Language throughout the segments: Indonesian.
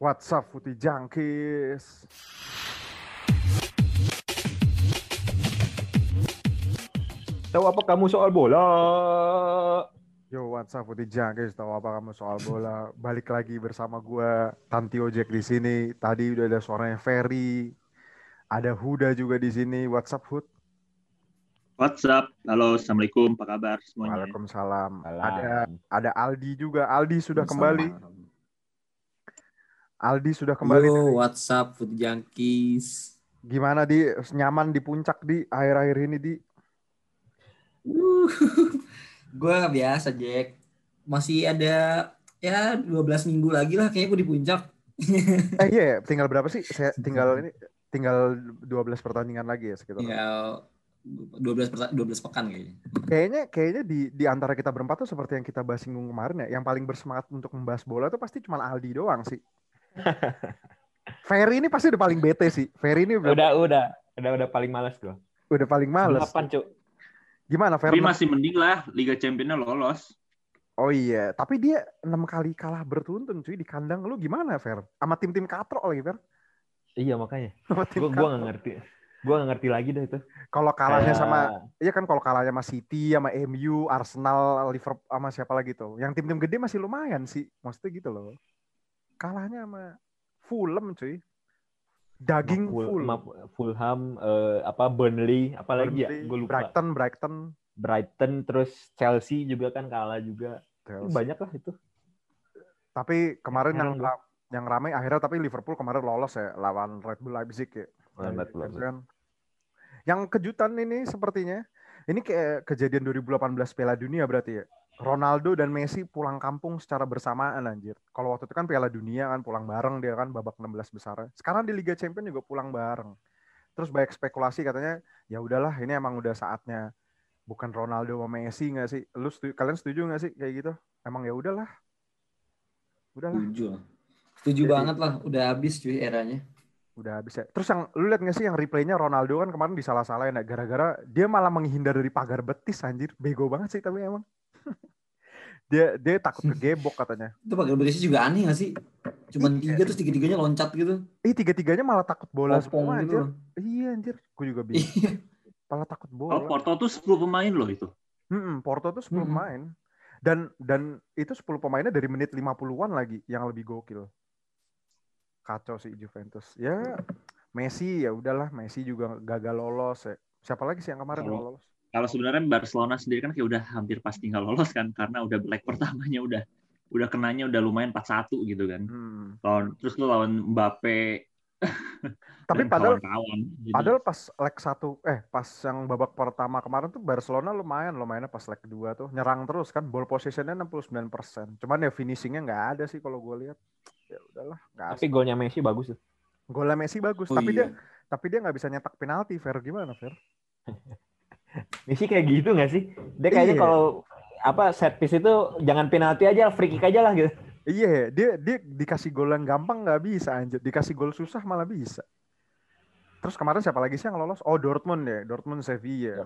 What's up, Putih Jangkis? Tahu apa kamu soal bola? Yo, what's up, Putih Jangkis? Tahu apa kamu soal bola? Balik lagi bersama gua, Tanti Ojek di sini. Tadi udah ada suaranya Ferry, ada Huda juga di sini. What's up, Hud? What's up? Halo, assalamualaikum. Apa kabar semuanya? Waalaikumsalam. Salam. Ada ada Aldi juga. Aldi sudah kembali. Aldi sudah kembali. Yo, WhatsApp Food Junkies. Gimana di nyaman di puncak di akhir-akhir ini di? Uh, gue biasa Jack. Masih ada ya 12 minggu lagi lah kayaknya gue di puncak. Eh iya, tinggal berapa sih? Saya tinggal ini tinggal 12 pertandingan lagi ya sekitar. ya 12 perta- 12 pekan kayaknya. Kayaknya kayaknya di di antara kita berempat tuh seperti yang kita bahas minggu kemarin ya, yang paling bersemangat untuk membahas bola tuh pasti cuma Aldi doang sih. Ferry ini pasti udah paling bete sih. Ferry ini udah, Udah, udah, udah, udah paling malas gua. udah paling males. Kapan, Cuk? Gimana Ferry? Tapi masih mending lah Liga Championnya lolos. Oh iya, tapi dia enam kali kalah beruntun cuy di kandang. Lu gimana Fer? Sama tim-tim katrok lagi Fer? Iya makanya. Sama tim Gua katrok. ngerti. Gua nggak ngerti lagi dah itu. Kalau kalahnya Kayak- sama Iya kan kalau kalahnya sama City, sama MU, Arsenal, Liverpool, sama siapa lagi tuh. Yang tim-tim gede masih lumayan sih. Maksudnya gitu loh. Kalahnya sama Fulham cuy. Daging Ful- full. sama Fulham, eh, apa Burnley, apa lagi ya? Gue lupa. Brighton, Brighton. Brighton, terus Chelsea juga kan kalah juga. Chelsea. Banyak lah itu. Tapi kemarin yang ra- yang ramai akhirnya tapi Liverpool kemarin lolos ya lawan Red Bull Leipzig ya. Red Bull Leipzig. kan. Yang kejutan ini sepertinya ini kayak kejadian 2018 Piala Dunia berarti ya. Ronaldo dan Messi pulang kampung secara bersamaan anjir. Kalau waktu itu kan Piala Dunia kan pulang bareng dia kan babak 16 besar. Sekarang di Liga Champions juga pulang bareng. Terus banyak spekulasi katanya ya udahlah ini emang udah saatnya bukan Ronaldo sama Messi nggak sih? Lu setuju, kalian setuju nggak sih kayak gitu? Emang ya udahlah. Udahlah. Setuju. Setuju Jadi- banget lah, udah habis cuy eranya. Udah habis ya. Terus yang lu lihat nggak sih yang replaynya Ronaldo kan kemarin disalah-salahin ya gara-gara dia malah menghindar dari pagar betis anjir. Bego banget sih tapi emang. Dia dia takut kegebok katanya. Itu pakai berisnya juga aneh gak sih? Cuman Iya. tiga terus tiga-tiganya loncat gitu. Ih tiga-tiganya malah takut bola Kopong semua gitu. anjir. Iya anjir. Gue juga bingung. Iya. Malah takut Oh, bola. Porto tuh 10 pemain loh itu. Mm-mm, Porto tuh 10 Mm-mm. pemain. Dan dan itu 10 pemainnya dari menit 50-an lagi yang lebih gokil. Kacau sih Juventus. Ya Messi ya udahlah, Messi juga gagal lolos ya. Siapa lagi sih yang kemarin yang lolos? Kalau sebenarnya Barcelona sendiri kan kayak udah hampir pasti nggak lolos kan karena udah leg pertamanya udah udah kenanya udah lumayan 4-1 gitu kan. Hmm. Lawan terus lu lawan Mbappe Tapi padahal kawan-kawan. Jadi, Padahal pas leg satu, eh pas yang babak pertama kemarin tuh Barcelona lumayan, lumayannya pas leg kedua tuh nyerang terus kan, ball possessionnya 69%. Cuman ya finishingnya nggak ada sih kalau gue lihat. Ya udahlah, nggak Tapi golnya Messi bagus tuh. Golnya Messi bagus, Oh tapi iya. dia tapi dia nggak bisa nyetak penalti. Fair gimana, Fair? Messi kayak gitu nggak sih? Dia kayaknya Iya. kalau apa set piece itu jangan penalti aja, free kick aja lah gitu. Iya, dia dia dikasih gol yang gampang nggak bisa anjir, dikasih gol susah malah bisa. Terus kemarin siapa lagi sih yang lolos? Oh Dortmund ya, Dortmund Sevilla.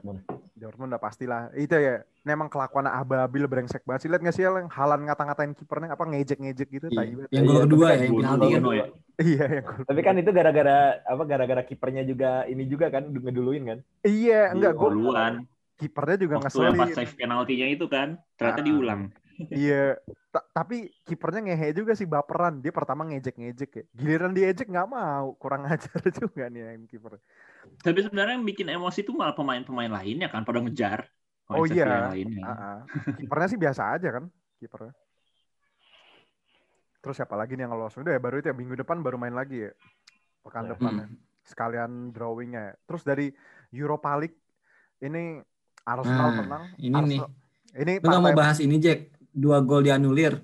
Dortmund udah pastilah. Itu ya, ini emang kelakuan ababil brengsek banget sih. Lihat nggak sih yang Halan ngata-ngatain kipernya apa ngejek-ngejek gitu Iya. Yang gol Iya, kedua ya, yang penalti kan. Ya. Iya, yang. Tapi kan itu gara-gara apa gara-gara kipernya juga ini juga kan ngeduluin kan. Iya, enggak gue duluan. kipernya juga Waktu yang pas save penaltinya itu kan ternyata Ah. diulang. Iya, Ta- tapi kipernya ngehe juga sih baperan. Dia pertama ngejek-ngejek ya. Giliran diejek nggak mau, kurang ajar juga nih yang kiper. Tapi sebenarnya yang bikin emosi itu malah pemain-pemain lainnya kan pada ngejar. Oh iya. lainnya. Kipernya sih biasa aja kan, kipernya. Terus siapa lagi nih yang lolos? Udah ya baru itu ya minggu depan baru main lagi ya. Pekan Ya. depan Hmm. ya. Sekalian drawingnya ya. Terus dari Europa League ini Arsenal Nah, menang. ini nih. Arsenal- Ini Lu gak mau bahas ini Jack? Dua gol dianulir.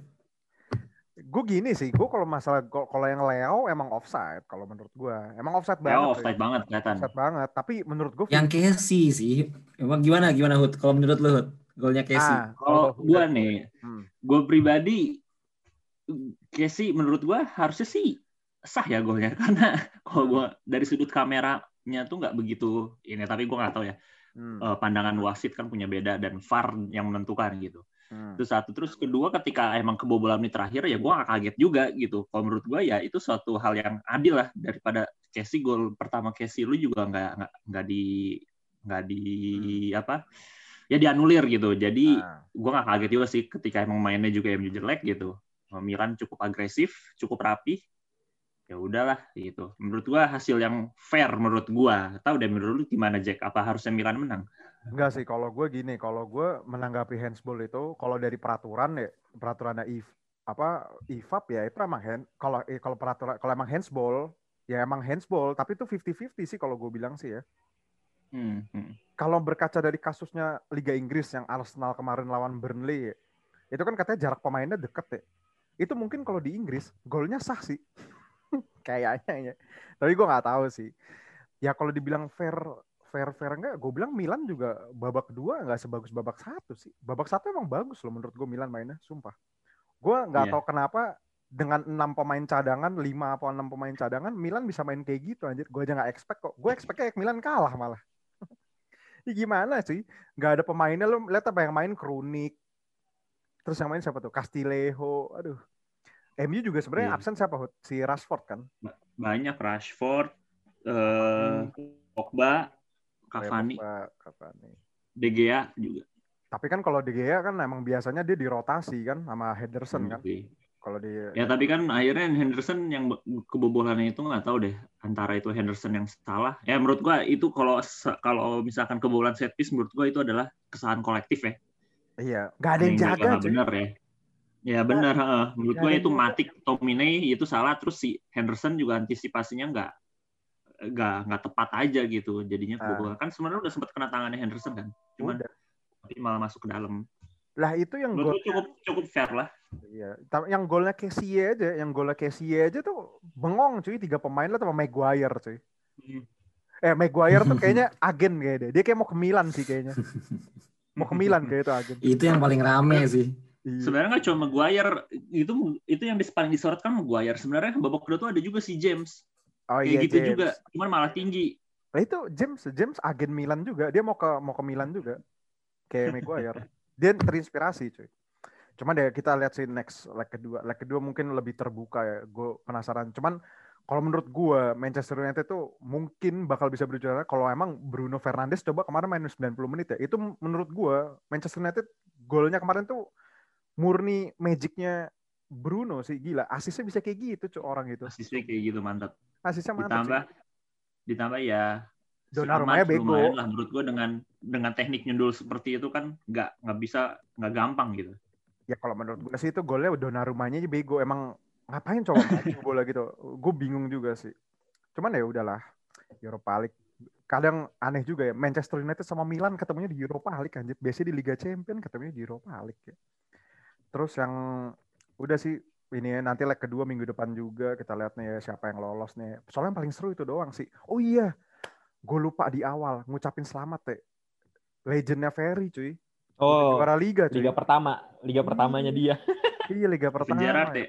gue gini sih, gue kalau masalah gol- kalau yang Leo emang offside kalau menurut gue, emang offside Ya banget. offside ya. banget kelihatan. Offside banget. Tapi menurut gue Yang Casey sih. Emang gimana gimana Hud? Kalau menurut lu Hud? Golnya Casey. Ah, Kalau gua nih, Hmm. gue pribadi, Casey menurut gua harusnya sih sah ya golnya karena kalau gua dari sudut kameranya tuh nggak begitu ini tapi gua nggak tahu ya Hmm. eh, pandangan wasit kan punya beda dan VAR yang menentukan gitu. Hmm. Itu satu. Terus kedua ketika emang kebobolan menit terakhir ya gue gak kaget juga gitu. Kalau menurut gue ya itu suatu hal yang adil lah daripada Casey gol pertama Casey lu juga nggak nggak nggak di nggak di apa ya dianulir gitu. Jadi Nah, gue gak kaget juga sih ketika emang mainnya juga MU jelek gitu. Milan cukup agresif, cukup rapi. Ya udahlah gitu. Menurut gua hasil yang fair menurut gua. Tahu deh menurut lu gimana Jack? Apa harusnya Milan menang? Enggak sih, kalau gue gini, kalau gue menanggapi handsball itu, kalau dari peraturan ya, peraturannya if apa IFAB ya itu emang hand, kalau eh, kalau peraturan kalau emang handsball ya emang handsball, tapi itu 50-50 sih kalau gue bilang sih ya. Hmm, hmm. Kalau berkaca dari kasusnya Liga Inggris yang Arsenal kemarin lawan Burnley, itu kan katanya jarak pemainnya deket ya. Itu mungkin kalau di Inggris golnya sah sih, kayaknya ya. Tapi gue nggak tahu sih. Ya kalau dibilang fair fair fair enggak, gue bilang Milan juga babak kedua nggak sebagus babak satu sih. Babak satu emang bagus loh menurut gue Milan mainnya, sumpah. Gue nggak Iya. tahu kenapa dengan enam pemain cadangan, lima atau enam pemain cadangan, Milan bisa main kayak gitu anjir. Gue aja nggak expect kok. Gue expect kayak Milan kalah malah. ya gimana sih? Nggak ada pemainnya lo lihat apa yang main Kronik. Terus yang main siapa tuh? Castilejo. Aduh. MU juga sebenarnya Iya. absen siapa? Hud? Si Rashford kan? Banyak Rashford, eh Pogba, Cavani, Pogba, Cavani. De Gea juga. Tapi kan kalau De Gea kan emang biasanya dia dirotasi kan sama Henderson kan. Kalau di Ya tapi kan akhirnya Henderson yang kebobolannya itu nggak tahu deh antara itu Henderson yang salah. Ya menurut gua itu kalau kalau misalkan kebobolan set piece menurut gua itu adalah kesalahan kolektif ya. Iya, nggak ada yang jaga bener ya. Ya benar, heeh. menurut gue itu. Matic, Tomine itu salah terus si Henderson juga antisipasinya nggak nggak nggak tepat aja gitu jadinya Ah. kebobolan. Kan sebenarnya udah sempat kena tangannya Henderson kan, cuman Udah. tapi malah masuk ke dalam. Lah itu yang gue cukup cukup fair lah. Iya, yang golnya Kessie aja, yang golnya Kessie aja tuh bengong cuy, tiga pemain lah sama Maguire cuy. Hmm. Eh Maguire tuh kayaknya agen kayak dia. Dia kayak mau ke Milan sih kayaknya. Mau ke Milan kayak itu agen. Itu yang paling rame sih. Iya. Sebenarnya nggak cuma Maguire itu itu yang paling disorot kan Maguire. Sebenarnya babak kedua tuh ada juga si James Oh kayak iya gitu James. juga, cuman malah tinggi. Lah itu James, James agen Milan juga. Dia mau ke mau ke Milan juga. Kayak Maguire. Dia terinspirasi cuy. Cuman deh kita lihat sih next leg kedua. Leg kedua mungkin lebih terbuka ya. Gue penasaran. Cuman kalau menurut gue Manchester United tuh mungkin bakal bisa berjuara kalau emang Bruno Fernandes coba kemarin main 90 menit ya. Itu menurut gue Manchester United golnya kemarin tuh murni magicnya Bruno sih gila. Asisnya bisa kayak gitu cuy orang gitu. Asisnya kayak gitu mantap. Asisnya mantap Ditambah sih. ditambah ya Donnarumma-nya Selamat, bego. lumayan lah menurut gue dengan dengan teknik nyundul seperti itu kan nggak nggak bisa nggak gampang gitu. Ya kalau menurut gue sih itu golnya Donnarumma-nya aja bego. Emang ngapain coba maju bola gitu. Gue bingung juga sih. Cuman ya udahlah. Europa League. Kadang aneh juga ya. Manchester United sama Milan ketemunya di Europa League anjir. Biasanya di Liga Champions ketemunya di Europa League ya. Terus yang udah sih ini ya, nanti leg kedua minggu depan juga kita lihat nih ya siapa yang lolos nih. Soalnya yang paling seru itu doang sih. Oh iya, gue lupa di awal ngucapin selamat ya. Legendnya Ferry cuy. Udah Oh, juara liga cuy. liga pertama, liga pertamanya dia. Iya liga pertama. Gerrard ya.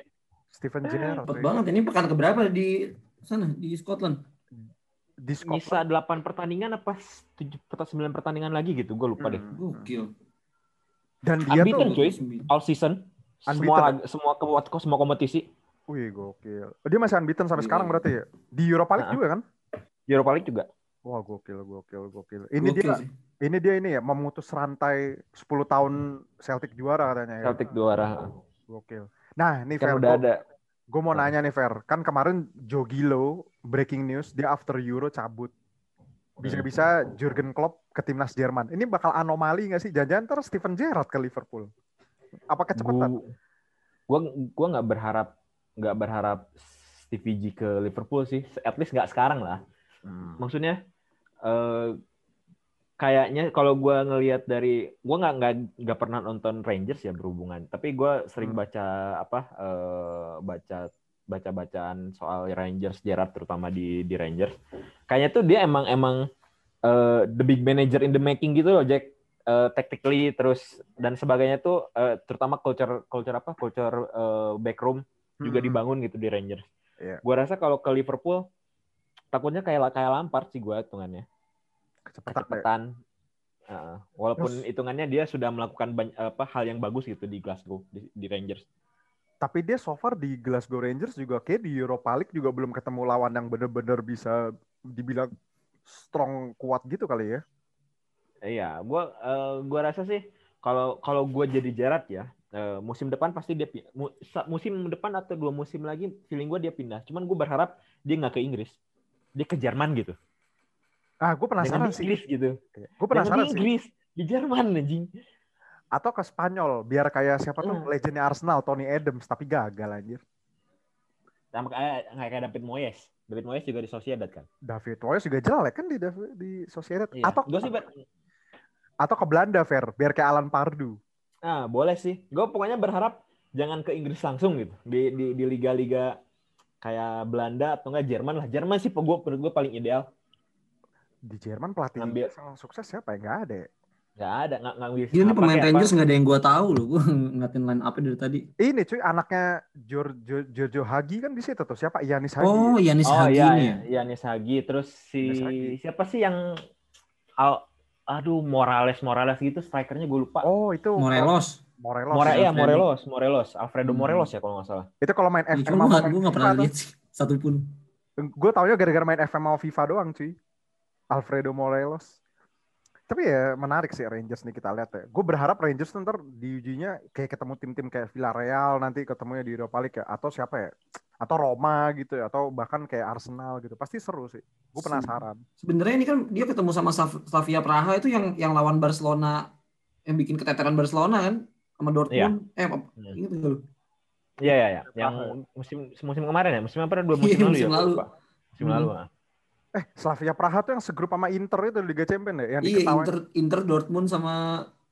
Ya. Stephen Gerrard. Cepet cuy. banget ini pekan keberapa di sana di Scotland. Di Scotland. Nyisa 8 pertandingan apa 7 9 pertandingan lagi gitu, gue lupa deh. Hmm. Gokil. Dan dia Unbeaten, tuh, cuy. All season. Semua lag- semua ke semua kompetisi. wih gokil. Dia masih unbeaten sampai Iya. sekarang berarti ya? Di Europa League juga kan? Europa League juga. Wah gokil, gokil, gokil. Ini Gokil dia, sih. ini dia ini ya memutus rantai 10 tahun Celtic juara katanya ya. Celtic juara. Gokil. Nah, ini Kan Fer, udah ada. gue mau Ah. nanya nih Fer. Kan kemarin Joe Gilo breaking news dia after Euro cabut. Bisa-bisa Jurgen Klopp ke timnas Jerman. Ini bakal anomali nggak sih? Jangan-jangan terus Steven Gerrard ke Liverpool. Apa kecepatan? Gua gua gua nggak berharap nggak berharap Stevie G ke Liverpool sih. At least nggak sekarang lah. Hmm. Maksudnya eh kayaknya kalau gua ngelihat dari gua nggak nggak nggak pernah nonton Rangers ya berhubungan. Tapi gua sering Hmm. baca apa eh, baca baca bacaan soal Rangers Gerrard terutama di di Rangers. Kayaknya tuh dia emang emang eh, the big manager in the making gitu loh Jack. Eh, tactically terus dan sebagainya tuh eh, terutama culture culture apa culture eh, backroom juga Hmm. dibangun gitu di Rangers. Iya. Gua rasa kalau ke Liverpool takutnya kayak kayak Lampard sih gua hitungannya. Kecepatan. Kecepatan. Uh, walaupun Terus- hitungannya dia sudah melakukan banyak, apa hal yang bagus gitu di Glasgow di, di Rangers. Tapi dia so far di Glasgow Rangers juga kayak di Europa League juga belum ketemu lawan yang bener-bener bisa dibilang strong kuat gitu kali ya. Iya, gua eh, gua rasa sih kalau kalau gua jadi Gerrard ya, eh, musim depan pasti dia mu- musim depan atau dua musim lagi feeling gua dia pindah. Cuman gua berharap dia nggak ke Inggris. Dia ke Jerman gitu. Ah, gue penasaran Jangan di sih. Inggris gitu. Gue Jangan penasaran di sih. Inggris, di Jerman anjing. Atau ke Spanyol biar kayak siapa tuh Hmm. legendnya Arsenal Tony Adams tapi gagal anjir. Sama kayak kayak David Moyes. David Moyes juga di Sociedad kan. David Moyes juga jelek kan di di Sociedad. Iya. Atau Gua sih atau ke Belanda Fer biar kayak Alan Pardew. Ah, boleh sih. Gue pokoknya berharap jangan ke Inggris langsung gitu. Di di di liga-liga kayak Belanda atau enggak Jerman lah. Jerman sih gue menurut gue paling ideal. Di Jerman pelatih Ngambil- yang sukses siapa ya? Nggak ada ya. Nggak ada, nggak ngambil. Apa, pemain. Rangers nggak ada yang gua tahu loh. Gua ngatin line up dari tadi. Ini cuy anaknya Giorgio, Giorgio Hagi kan di situ tuh. Siapa? Yanis Hagi. Oh, Yanis Oh Hagi iya, nih iya, ya. iya Yanis Hagi. Terus si Hagi. siapa sih yang Al, aduh Morales Morales gitu strikernya gue lupa. Oh, itu Morelos. Morelos. More, ya. Morelos, Morelos, Alfredo Hmm. Morelos ya kalau nggak salah. Itu kalau main Ya, FM gua, gua nggak pernah FIFA lihat sih satu pun. Gue taunya gara-gara main FM sama FIFA doang cuy. Alfredo Morelos. Tapi ya menarik sih Rangers nih kita lihat ya. Gue berharap Rangers ntar di ujinya kayak ketemu tim-tim kayak Villarreal nanti ketemunya di Europa League ya. Atau siapa ya? Atau Roma gitu ya. Atau bahkan kayak Arsenal gitu. Pasti seru sih. Gue penasaran. Sebenarnya ini kan dia ketemu sama Slav- Slavia Praha itu yang yang lawan Barcelona yang bikin keteteran Barcelona kan sama Dortmund. Eh, apa? Hmm. Ingat nggak lu? Iya iya iya. Yang musim musim kemarin ya, musim apa? Dua musim Iya, lalu musim ya. gua lalu. Musim Hmm. lalu. Ah. Eh Slavia Praha tuh yang segrup sama Inter itu di Liga Champions ya? Yang Iya, diketawain. Inter Inter Dortmund sama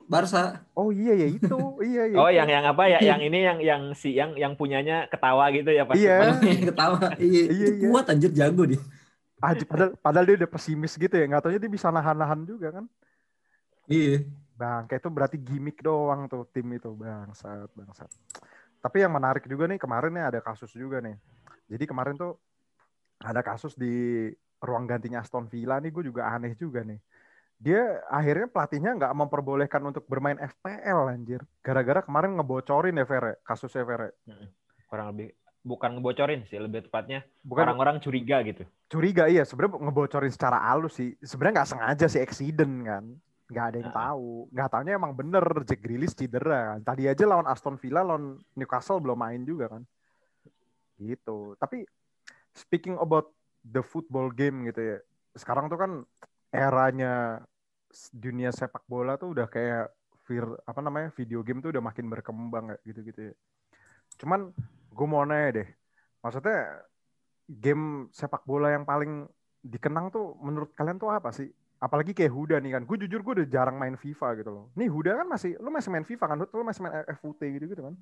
Barca. Oh iya ya itu. iya iya. Oh yang yang apa ya? Yang ini yang yang si yang yang punyanya ketawa gitu ya pas. Iya. Ketawa. Iya, Iya, itu iya. kuat anjir jago dia. Aja, padahal, padahal dia udah pesimis gitu ya. Nggak taunya dia bisa nahan-nahan juga kan. Iya. Bang, kayak itu berarti gimmick doang tuh tim itu bangsat, bangsat. Tapi yang menarik juga nih kemarin nih ada kasus juga nih. Jadi kemarin tuh ada kasus di ruang gantinya Aston Villa nih gue juga aneh juga nih. Dia akhirnya pelatihnya nggak memperbolehkan untuk bermain FPL anjir. Gara-gara kemarin ngebocorin ya Vere, kasusnya Vere. Kurang lebih bukan ngebocorin sih, lebih tepatnya Bukan orang-orang curiga gitu. curiga iya sebenarnya ngebocorin secara halus sih. Sebenarnya nggak sengaja sih accident kan. Nggak ada yang Nah. tahu. Nggak taunya emang bener Jack Grealish cedera kan. Tadi aja lawan Aston Villa, lawan Newcastle belum main juga kan. Gitu. Tapi speaking about the football game gitu ya. Sekarang tuh kan eranya dunia sepak bola tuh udah kayak vir, apa namanya video game tuh udah makin berkembang gitu-gitu ya. Cuman gue mau nanya deh. Maksudnya game sepak bola yang paling dikenang tuh menurut kalian tuh apa sih? Apalagi kayak Huda nih kan. Gue jujur gue udah jarang main FIFA gitu loh. Nih Huda kan masih, lu masih main FIFA kan? Lu masih main FUT gitu-gitu kan?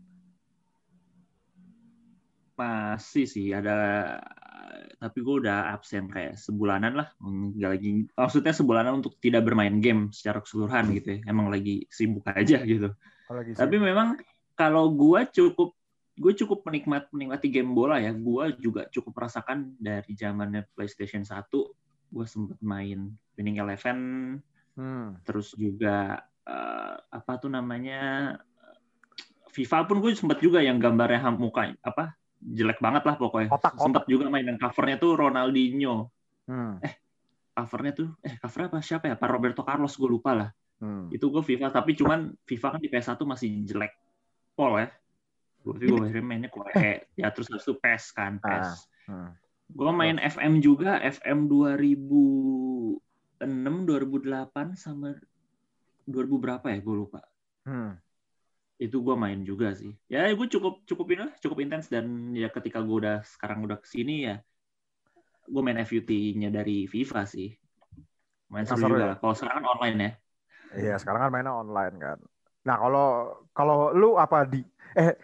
Masih sih ada tapi gue udah absen kayak sebulanan lah nggak lagi maksudnya sebulanan untuk tidak bermain game secara keseluruhan gitu ya. Emang lagi sibuk aja gitu. Lagi tapi memang kalau gue cukup gue cukup menikmat menikmati game bola ya. Gue juga cukup merasakan dari zamannya PlayStation 1 gue sempet main Winning Eleven. Hmm. terus juga eh, apa tuh namanya FIFA pun gue sempet juga yang gambarnya ham- muka apa jelek banget lah pokoknya. Kotak, sempet juga main yang covernya tuh Ronaldinho. Hmm. covernya tuh eh covernya apa? Siapa ya? Pak Roberto Carlos gue lupa lah. Hmm. itu gue FIFA tapi cuman FIFA kan di PS1 masih jelek pol ya. Gue gue akhirnya mainnya kayak ya terus habis itu PES kan PES. Hmm. gue main FM juga FM 2006 2008 sama 2000 berapa ya? Gue lupa. Hmm. Itu gue main juga sih ya gue cukup cukup ini lah, cukup intens dan ya ketika gue udah sekarang udah ke sini ya gue main FUT-nya dari FIFA sih main Nah, seru juga ya? kalau sekarang kan online ya Iya sekarang kan mainnya online kan. Nah kalau kalau lu apa di eh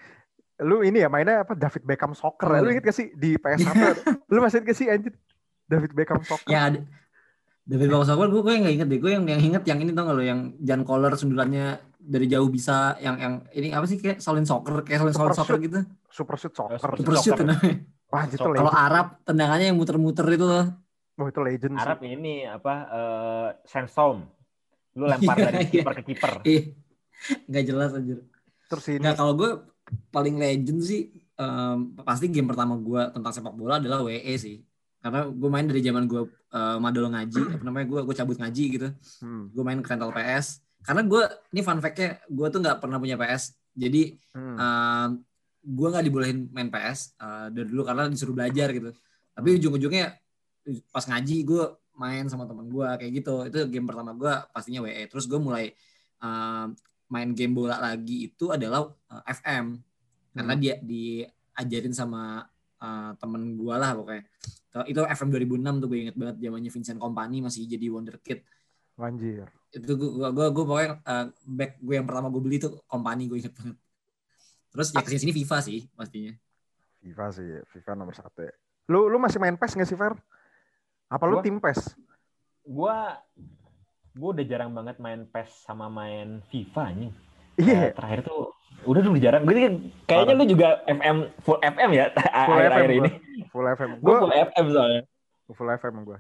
lu ini ya mainnya apa David Beckham Soccer ya? Oh, Lu iya. inget gak sih di PS1? lu masih inget gak sih anjir David Beckham Soccer? Ada David Beckham Soccer gue gue nggak inget deh gue yang yang inget yang ini tau gak lo yang Jan Koller sundulannya dari jauh bisa yang yang ini apa sih kayak Solin Soccer kayak Solin Soccer shoot. gitu Super Shoot Soccer. Super super shoot namanya. Wah itu kalau. Arab tendangannya yang muter-muter itu loh Oh itu legend sih. Arab ini apa eh, Sandstorm. Lu lempar Iya, dari iya. kiper ke kiper. Ih, nggak jelas anjir. Terus ini Nggak kalau gue paling legend sih em, pasti game pertama gue tentang sepak bola adalah WE sih. Karena gue main dari zaman gue eh, madol ngaji, apa namanya gue gue cabut ngaji gitu. hmm, Gue main ke rental PS. Karena gue ini fun fact-nya gue tuh nggak pernah punya PS. Jadi hmm. um, gue nggak dibolehin main PS uh, dari dulu karena disuruh belajar gitu. Tapi ujung-ujungnya pas ngaji gue main sama teman gue kayak gitu. Itu game pertama gue pastinya WE. Terus gue mulai um, main game bola lagi itu adalah uh, FM karena Hmm. dia diajarin sama uh, temen gue lah pokoknya. Itu FM 2006 tuh gue inget banget zamannya Vincent Kompany masih jadi wonderkid. Anjir. Itu gue gue gue pokoknya uh, back gue yang pertama gue beli tuh Kompany gue inget banget. Terus ya ke sini sini FIFA sih pastinya. FIFA sih, FIFA nomor satu ya. Lu lu masih main PES nggak sih, Fer? Apa lu Gua? tim PES? Gua gua udah jarang banget main PES sama main FIFA nih. Iya, terakhir tuh udah dulu jarang. Gue kayaknya lu juga FM full FM ya full akhir-akhir FM ini. Full FM. Gue Gua full FM soalnya. full FM gua.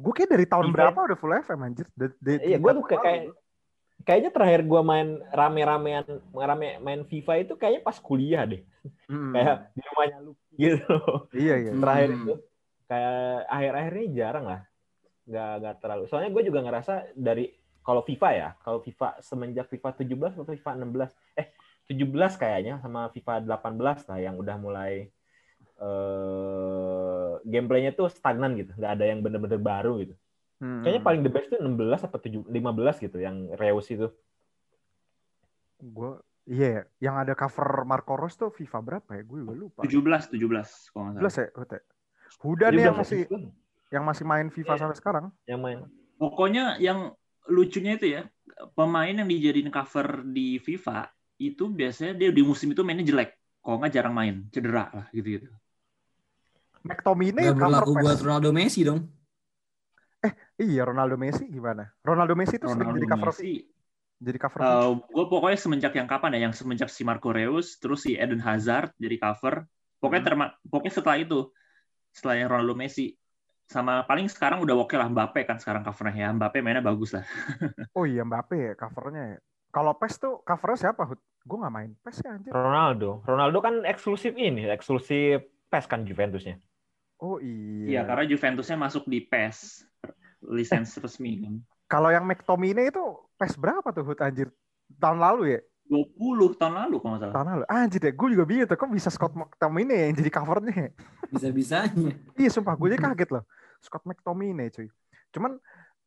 Gua kayak dari tahun FIFA. berapa udah full FM anjir? Iya, gue tuh kayak, kayak kayaknya terakhir gue main rame-ramean rame main FIFA itu kayaknya pas kuliah deh. Hmm. Kayak di rumahnya lu gitu. Iya, iya. terakhir Hmm. itu kayak akhir-akhir ini jarang lah. Nggak, nggak terlalu. Soalnya gue juga ngerasa dari kalau FIFA ya, kalau FIFA semenjak FIFA 17 atau FIFA 16, eh 17 kayaknya sama FIFA 18 lah yang udah mulai eh gameplaynya tuh stagnan gitu, nggak ada yang bener-bener baru gitu. Hmm. Kayaknya paling the best tuh 16 atau 7, 15 gitu yang Reus itu. Gua iya, yang ada cover Marco Reus tuh FIFA berapa ya? Gue lupa. 17 17 kalau nggak salah. 17 ya, Ute. Huda nih yang 17 masih yang masih main FIFA Iya. sampai sekarang. yang main. Pokoknya yang lucunya itu ya, pemain yang dijadiin cover di FIFA itu biasanya dia di musim itu mainnya jelek. Kalau nggak jarang main, cedera lah gitu-gitu. McTominay Gak cover berlaku PES. buat Ronaldo Messi dong. Iya, Ronaldo Messi gimana? Ronaldo Messi itu sering jadi cover Messi, jadi cover. gue pokoknya semenjak yang kapan ya, yang semenjak si Marco Reus, terus si Eden Hazard jadi cover. Pokoknya Hmm. terma- pokoknya setelah itu, setelah yang Ronaldo Messi, sama paling sekarang udah oke lah Mbappe kan sekarang covernya ya. Mbappe mainnya bagus lah. Oh iya Mbappe ya covernya ya. Kalau PES tuh covernya siapa? Gue nggak main PES ya anjir. Ronaldo. Ronaldo kan eksklusif ini, eksklusif PES kan Juventusnya. Oh Iya, iya. karena Juventusnya masuk di PES lisensi resmi kan. Kalau yang McTominay itu PES berapa tuh Hud anjir? Tahun lalu ya? 20 tahun lalu kalau nggak salah. Tahun lalu. Anjir deh, gue juga bingung tuh. Kok bisa Scott McTominay yang jadi covernya? Bisa-bisanya. Iya sumpah gue aja kaget loh. Scott McTominay cuy. Cuman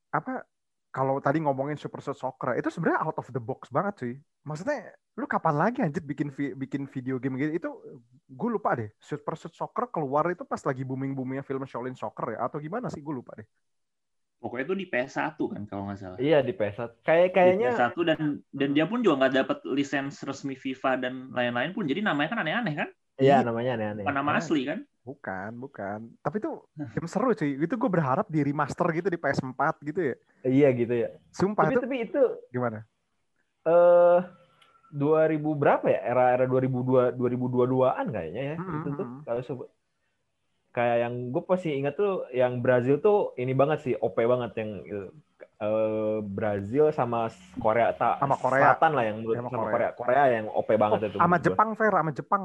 apa kalau tadi ngomongin Super Soccer itu sebenarnya out of the box banget cuy. Maksudnya lu kapan lagi anjir bikin vi- bikin video game gitu itu gue lupa deh. Super Set Soccer keluar itu pas lagi booming-boomingnya film Shaolin Soccer ya atau gimana sih gue lupa deh. Pokoknya itu di PS1 kan kalau nggak salah. Iya di PS1. Kayak Di kayaknya PS1 dan dan dia pun juga nggak dapat lisens resmi FIFA dan lain-lain pun. Jadi namanya kan aneh-aneh kan? iya namanya aneh-aneh. Bukan nama Ah. asli kan? Bukan, bukan. Tapi itu game seru cuy. Itu gue berharap di remaster gitu di PS4 gitu ya. Iya gitu ya. Sumpah Tapi itu tapi itu gimana? eh 2000 berapa ya? Era-era 2002 2022-an kayaknya ya. Hmm, Itu tuh hmm. kalau sebut kayak yang gue pasti ingat tuh yang Brazil tuh ini banget sih OP banget yang. Eh, Brazil sama Korea ta- Sama Korea. Selatan lah yang menurut Sama sama Korea. Korea. Korea yang OP banget itu. sama. Jepang Fer, sama Jepang.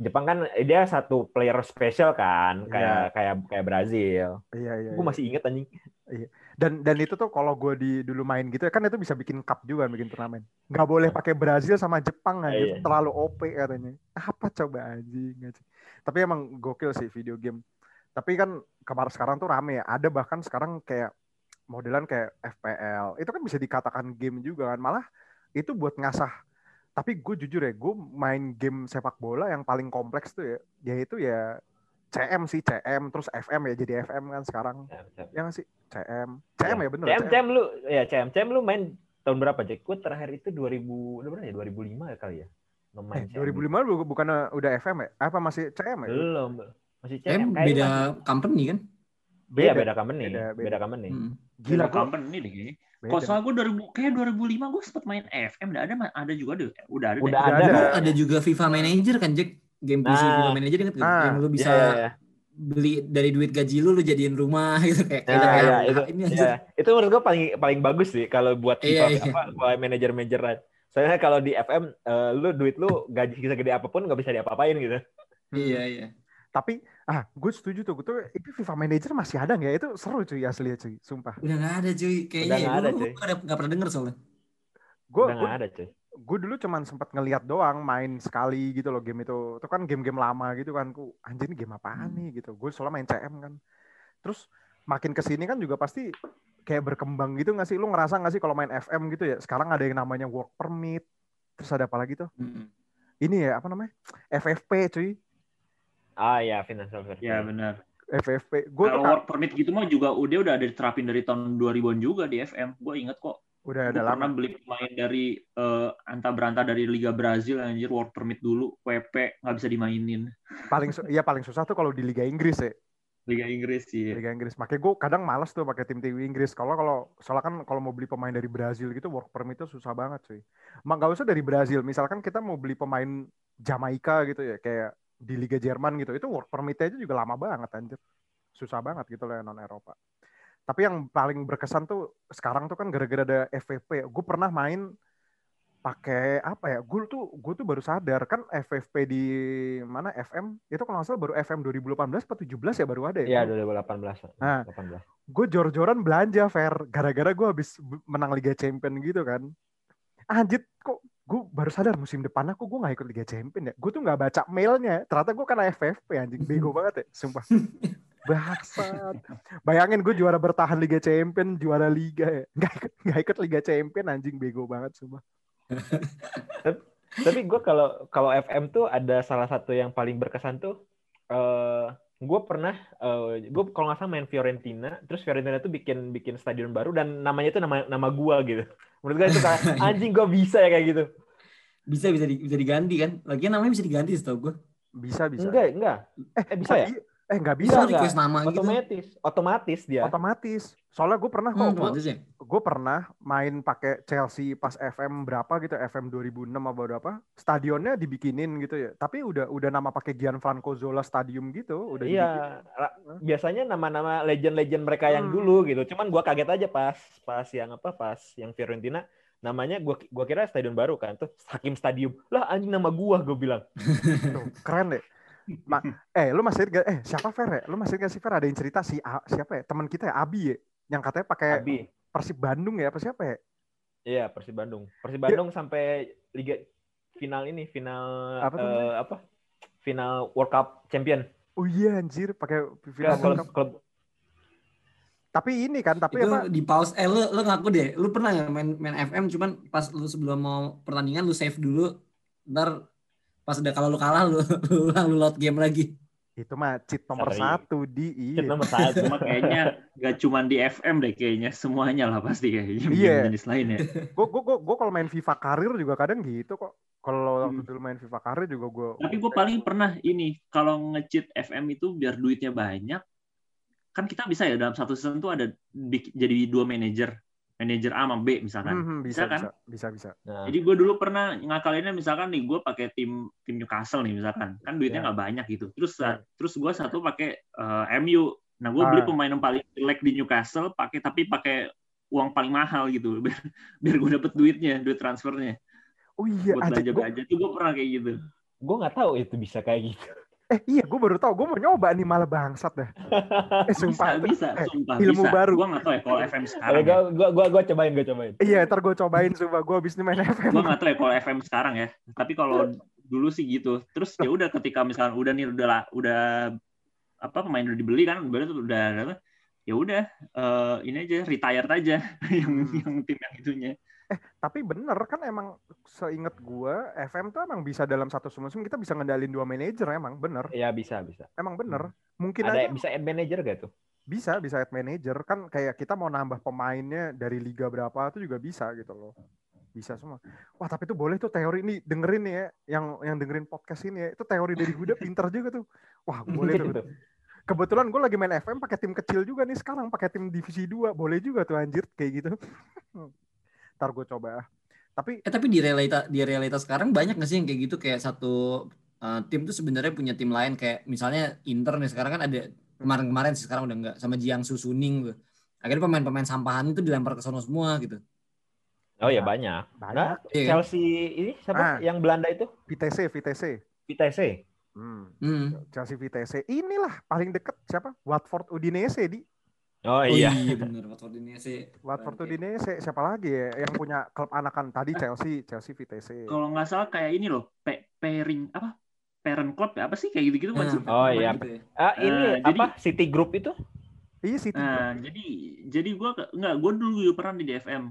Jepang kan eh, dia satu player spesial kan, kayak Iya. kayak kayak Brazil. Iya, iya. Gue iya. masih inget anjing. Dan dan itu tuh kalau gue di dulu main gitu ya kan itu bisa bikin cup juga bikin turnamen. Nggak boleh pakai Brazil sama Jepang aja Iya. terlalu OP katanya. Apa coba anjing anjing. Tapi emang gokil sih video game. Tapi kan kemarin sekarang tuh rame ya. Ada bahkan sekarang kayak modelan kayak FPL. Itu kan bisa dikatakan game juga kan. Malah itu buat ngasah. Tapi gue jujur ya, gue main game sepak bola yang paling kompleks tuh ya, yaitu ya CM sih, CM terus FM ya jadi FM kan sekarang. Ya nggak sih? CM. CM ya, bener. CM, CM lu ya CM, CM lu main tahun berapa Jack? Gue terakhir itu 2000 udah berapa ya? 2005 kali ya. Lu Eh, main CM. 2005 bu- bukannya udah FM ya? Apa masih CM ya? Belum. Masih CM. Kayaknya beda masih- company kan? Iya, beda. beda company. Beda, Beda, beda. company. Hmm. Gila Beda company deh kayaknya. Kalau soalnya gue 2000 kayak 2005 gue sempet main FM, udah ada ada juga deh. Udah ada. deh. Udah Udah ada. ada. Lu ada juga FIFA Manager kan Jack? Game PC Nah. FIFA Manager inget gak? Ah, yang lu bisa Iya, iya, iya. beli dari duit gaji lu lu jadiin rumah gitu kayak Ya, kayak ya, kayak itu, ini ya, aja. itu menurut gue paling paling bagus sih kalau buat Iya, FIFA, iya. apa buat manajer-manajer lain. Soalnya kalau di FM eh, lu duit lu gaji segede apa pun nggak bisa diapa-apain gitu. Iya iya. Tapi ah gue setuju tuh, gue tuh itu FIFA Manager masih ada nggak? ya? Itu seru cuy asli cuy, sumpah. Udah nggak ada cuy kayaknya. Udah ya. nggak ada, Dulu cuy. gua nggak pernah denger soalnya. Gue Udah nggak ada cuy. Gue dulu cuman sempat ngeliat doang main sekali gitu loh game itu. Itu kan game-game lama gitu kan. Ku anjir ini game apaan Hmm. nih gitu. Gue soalnya main CM kan. Terus makin ke sini kan juga pasti kayak berkembang gitu nggak sih? Lu ngerasa nggak sih kalau main FM gitu ya? Sekarang ada yang namanya work permit. Terus ada apa lagi tuh? Mm-mm. Ini ya apa namanya? FFP cuy. Ah ya financial fair play. Ya benar. FFP. Gue Kalau work permit gitu mah juga udah udah ada diterapin dari tahun 2000-an juga di FM. Gue inget kok. Udah ada lama. beli pemain dari eh, anta beranta dari Liga Brazil anjir work permit dulu, WP nggak bisa dimainin. Paling iya paling susah tuh kalau di Liga Inggris ya. Liga Inggris sih. Liga Inggris. Makanya gue kadang males tuh pakai tim tim Inggris. Kalau kalau soalnya kan kalau mau beli pemain dari Brazil gitu work permit itu susah banget cuy. Mak nggak usah dari Brazil. Misalkan kita mau beli pemain Jamaika gitu ya, kayak di Liga Jerman gitu, itu work permit aja juga lama banget anjir. Susah banget gitu loh non Eropa. Tapi yang paling berkesan tuh sekarang tuh kan gara-gara ada FFP. Gue pernah main pakai apa ya? Gue tuh gue tuh baru sadar kan FFP di mana FM itu kalau nggak salah baru FM 2018 atau 17 ya baru ada ya. Iya 2018. Nah. 18. gue jor-joran belanja fair gara-gara gue habis menang Liga Champion gitu kan anjir kok gue baru sadar musim depan aku gue nggak ikut Liga Champion ya gue tuh nggak baca mailnya ternyata gue kena FFP anjing bego banget ya sumpah bangsat. Bayangin gue juara bertahan Liga Champion juara Liga ya. Nggak ikut nggak ikut Liga Champion anjing bego banget sumpah. Tapi gue kalau kalau FM tuh ada salah satu yang paling berkesan tuh eh gue pernah gue kalau nggak salah main Fiorentina terus Fiorentina tuh bikin bikin stadion baru dan namanya tuh nama nama gue gitu. Menurut gue itu kayak anjing gue bisa ya kayak gitu. Bisa bisa di- bisa diganti kan. Lagian namanya bisa diganti setahu gue. bisa bisa. Enggak enggak. Eh eh, bisa ya? Eh nggak Bisa enggak. request nama gitu. otomatis otomatis dia otomatis soalnya gue pernah kok Hmm, gua- otomatis ya. gue pernah main pakai Chelsea pas FM berapa gitu FM 2006 apa berapa stadionnya dibikinin gitu ya tapi udah udah nama pakai Gianfranco Zola Stadium gitu udah iya dibikin. biasanya nama-nama legend-legend mereka yang Hmm. dulu gitu cuman gue kaget aja pas pas yang apa pas yang Fiorentina namanya gua gua kira stadion baru kan tuh Hakim Stadium lah anjing nama gua gue bilang Tuh, keren deh Ma- eh lu masih ingat gak eh siapa Fer ya? Lu masih ingat sih Fer ada yang cerita si A- siapa ya? Teman kita ya Abi ya yang katanya pakai Abi. Persib Bandung ya apa siapa ya? Iya, Persib Bandung. Persib Bandung sampai liga final ini, final Apa eh, apa? Final World Cup Champion. oh iya anjir pakai Ya, final klub, World Cup. klub. Tapi ini kan tapi itu apa? di pause. Eh lu lu ngaku deh lu pernah nggak main main FM cuman pas lu sebelum mau pertandingan lu save dulu ntar pas udah kalau lu kalah lu lu ulang lu load game lagi itu mah cheat nomor Sering. satu di Cheat iya. nomor satu. Cuma kayaknya gak cuma di FM deh kayaknya semuanya lah pasti kayaknya Iya. game jenis lain ya. gue gue gue gue kalau main FIFA karir juga kadang gitu kok kalau waktu Hmm. dulu main FIFA karir juga gue Tapi gue paling pernah ini kalau nge-cheat FM itu biar duitnya banyak kan kita bisa ya dalam satu season tuh ada jadi dua manajer manajer A sama B misalkan. Hmm, hmm, bisa Bisa kan? bisa bisa bisa Nah, Jadi gue dulu pernah ngakalinnya misalkan nih gue pakai tim tim Newcastle nih misalkan kan duitnya Ya. nggak banyak gitu. Terus Ya. terus gue satu pakai eh, MU. Nah gue beli Ah. pemain yang paling jelek di Newcastle pakai tapi pakai uang paling mahal gitu biar biar gue dapet duitnya duit transfernya oh iya buat aja belanja belanja tuh gue pernah kayak gitu. gue nggak tahu itu bisa kayak gitu. Eh iya gue baru tahu gue mau nyoba nih malah bangsat dah eh Bisa sumpah bisa eh, sumpah ilmu bisa. baru. Gue nggak tahu ya kalau FM Gue sekarang. Ya. gua, gua, gua cobain, gue cobain. iya ntar gue cobain sumpah gue abis ini main FM Gue nggak tahu ya kalau FM sekarang ya. Tapi kalau dulu sih gitu. Terus ya udah ketika misalkan udah nih udah lah- udah apa pemain udah dibeli kan udah udah apa, ya udah eh, ini aja retired aja yang Hmm. yang tim yang itunya. Tapi bener kan emang seinget gue FM tuh emang bisa dalam satu musim kita bisa ngendalin dua manajer emang bener. Iya bisa bisa. emang bener. Mungkin Ada aja bisa ad manager gak tuh? bisa bisa add manager kan kayak kita mau nambah pemainnya dari liga berapa itu juga bisa gitu loh. Bisa semua. Wah tapi itu boleh tuh teori ini dengerin nih ya yang yang dengerin podcast ini ya. Itu teori dari Huda pinter juga tuh. Wah boleh tuh. Gitu. kebetulan gue lagi main FM pakai tim kecil juga nih sekarang pakai tim divisi 2 boleh juga tuh anjir kayak gitu ntar gue coba tapi eh tapi di realita di realita sekarang banyak nggak sih yang kayak gitu kayak satu eh, tim tuh sebenarnya punya tim lain kayak misalnya Inter nih sekarang kan ada kemarin-kemarin sih sekarang udah enggak sama Jiangsu Suning tuh. Akhirnya pemain-pemain sampahan itu dilempar ke sono semua gitu. Oh ya banyak. Banyak. Nah, Iya kan? Chelsea ini siapa Ah. yang Belanda itu? VTC, VTC. Vitesse. Hmm. Hmm. Chelsea VTC. Inilah paling deket siapa? Watford Udinese di. Oh Oh iya. iya bener Watford ini sih. Watford. Udinese siapa lagi ya yang punya klub anakan tadi Chelsea, Chelsea VTC. Kalau nggak salah kayak ini loh, pe- pairing apa? Parent club ya apa sih kayak gitu-gitu sih? Oh, iya. gitu ya. Ah, ini Eh, jadi- apa? City Group itu? Iya City. Nah, jadi jadi gua nggak gua dulu juga pernah di DFM.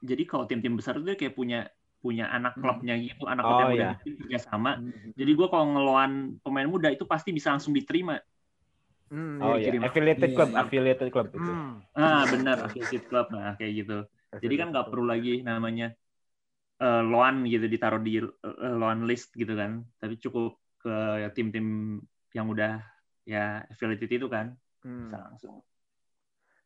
Jadi kalau tim-tim besar itu kayak punya punya anak Hmm. klubnya gitu, anak Oh, klub yang udah iya. kerja sama. Hmm. Jadi gua kalau ngeloan pemain muda itu pasti bisa langsung diterima. Hmm, Oh iya. iya, dikirim. affiliated Iya, club, iya. affiliated club itu. Hmm. Ah, benar, affiliate club. Nah, kayak gitu. Jadi kan nggak perlu lagi namanya eh, loan gitu ditaruh di eh, loan list gitu kan. Tapi cukup ke tim-tim yang udah ya affiliated itu kan Hmm. bisa langsung.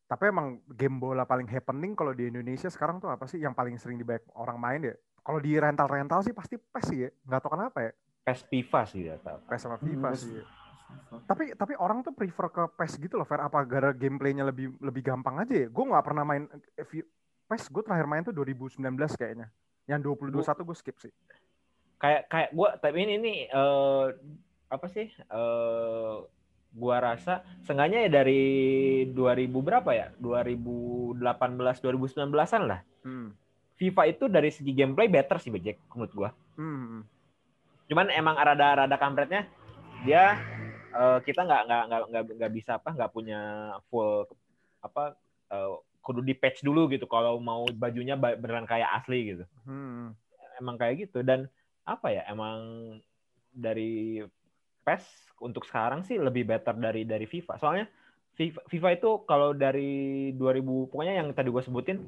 Tapi emang game bola paling happening kalau di Indonesia sekarang tuh apa sih yang paling sering dibayar orang main ya? Kalau di rental-rental sih pasti PES sih ya. Nggak tahu kenapa ya. PES FIFA sih ya. PES sama FIFA Hmm, sih. Tapi tapi orang tuh prefer ke PES gitu loh, Fer. Apa gara gameplaynya lebih lebih gampang aja ya? Gue nggak pernah main eh, vi- PES. Gue terakhir main tuh 2019 kayaknya. Yang 2021 gue skip sih. Kayak kayak gua tapi ini ini eh, apa sih? Eh gua rasa seenggaknya ya dari 2000 berapa ya? 2018 2019-an lah. Hmm. FIFA itu dari segi gameplay better sih Bejek menurut gua. Hmm. Cuman emang rada-rada kampretnya dia eh, kita nggak nggak nggak nggak bisa apa nggak punya full apa eh, kudu di patch dulu gitu kalau mau bajunya ba- beneran kayak asli gitu. Hmm. Emang kayak gitu dan apa ya emang dari PES untuk sekarang sih lebih better dari dari FIFA. Soalnya FIFA, FIFA itu kalau dari 2000 pokoknya yang tadi gue sebutin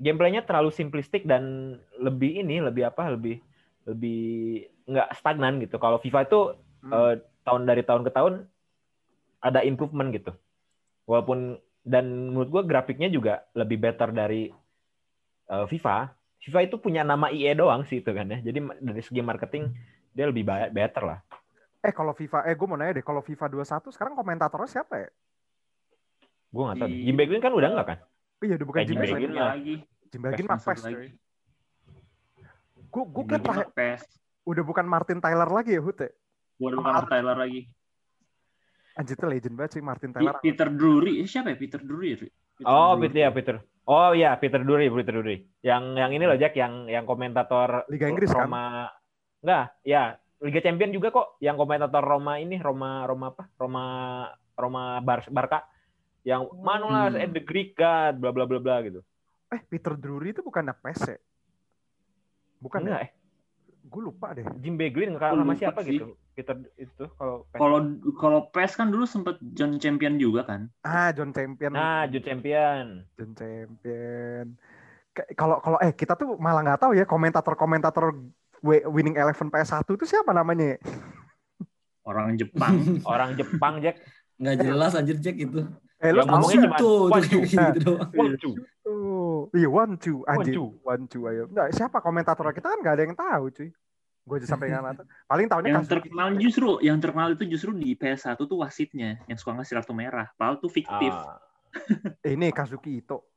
gameplaynya terlalu simplistik dan lebih ini lebih apa lebih lebih nggak stagnan gitu. Kalau FIFA itu Hmm. eh, tahun dari tahun ke tahun ada improvement gitu. Walaupun dan menurut gue grafiknya juga lebih better dari eh, FIFA. FIFA itu punya nama IE doang sih itu kan ya. Jadi dari segi marketing dia lebih ba- better lah. Eh kalau FIFA, eh gue mau nanya deh, kalau FIFA 21 sekarang komentatornya siapa ya? Gue nggak tahu. Di- Jim Beglin kan udah nggak kan? Oh iya, udah bukan Kayak Jim Beglin. Lagi. Jim Beglin mah PES. Gue gue terakhir PES. udah bukan Martin Tyler lagi ya Hut ya? Bukan Tyler lagi. Anjir itu legend banget sih Martin Tyler. Peter Drury, siapa ya Peter Drury? ya? Peter Oh, Drury. Peter ya Peter. Oh iya, Peter Drury, Peter Drury. Yang yang ini loh Jack, yang yang komentator Liga Inggris, kan? Roma. Enggak, ya Liga Champion juga kok. Yang komentator Roma ini Roma Roma apa? Roma Roma Bar Barca. Yang Manolas Hmm. and the Greek God, bla bla bla bla gitu. Eh Peter Drury itu bukan PES ya? Bukan Enggak, ya? eh. Gue lupa deh. Jim Beglin Gua sama siapa sih. gitu? Peter itu kalau Kalau kalau PES kan dulu sempet John Champion juga kan. Ah John Champion. Nah, Jude Champion. John Champion. Kalau kalau eh kita tuh malah nggak tahu ya komentator-komentator Winning Eleven PS1 itu siapa namanya? ya? Orang Jepang. Orang Jepang, Jack. Nggak jelas anjir Jack itu. Eh lu tahu ngomongnya cuma One, two. gitu doang. One, two. Oh, iya one two anjir. Two. One two ayo. Nggak, siapa komentator kita kan nggak ada yang tahu cuy. Gue aja sampai nggak tahu. Paling tahunya yang Kazuki. terkenal justru, yang terkenal itu justru di PS1 tuh wasitnya yang suka ngasih kartu merah. Padahal tuh fiktif. Ah, Eh, ini Kazuki Ito.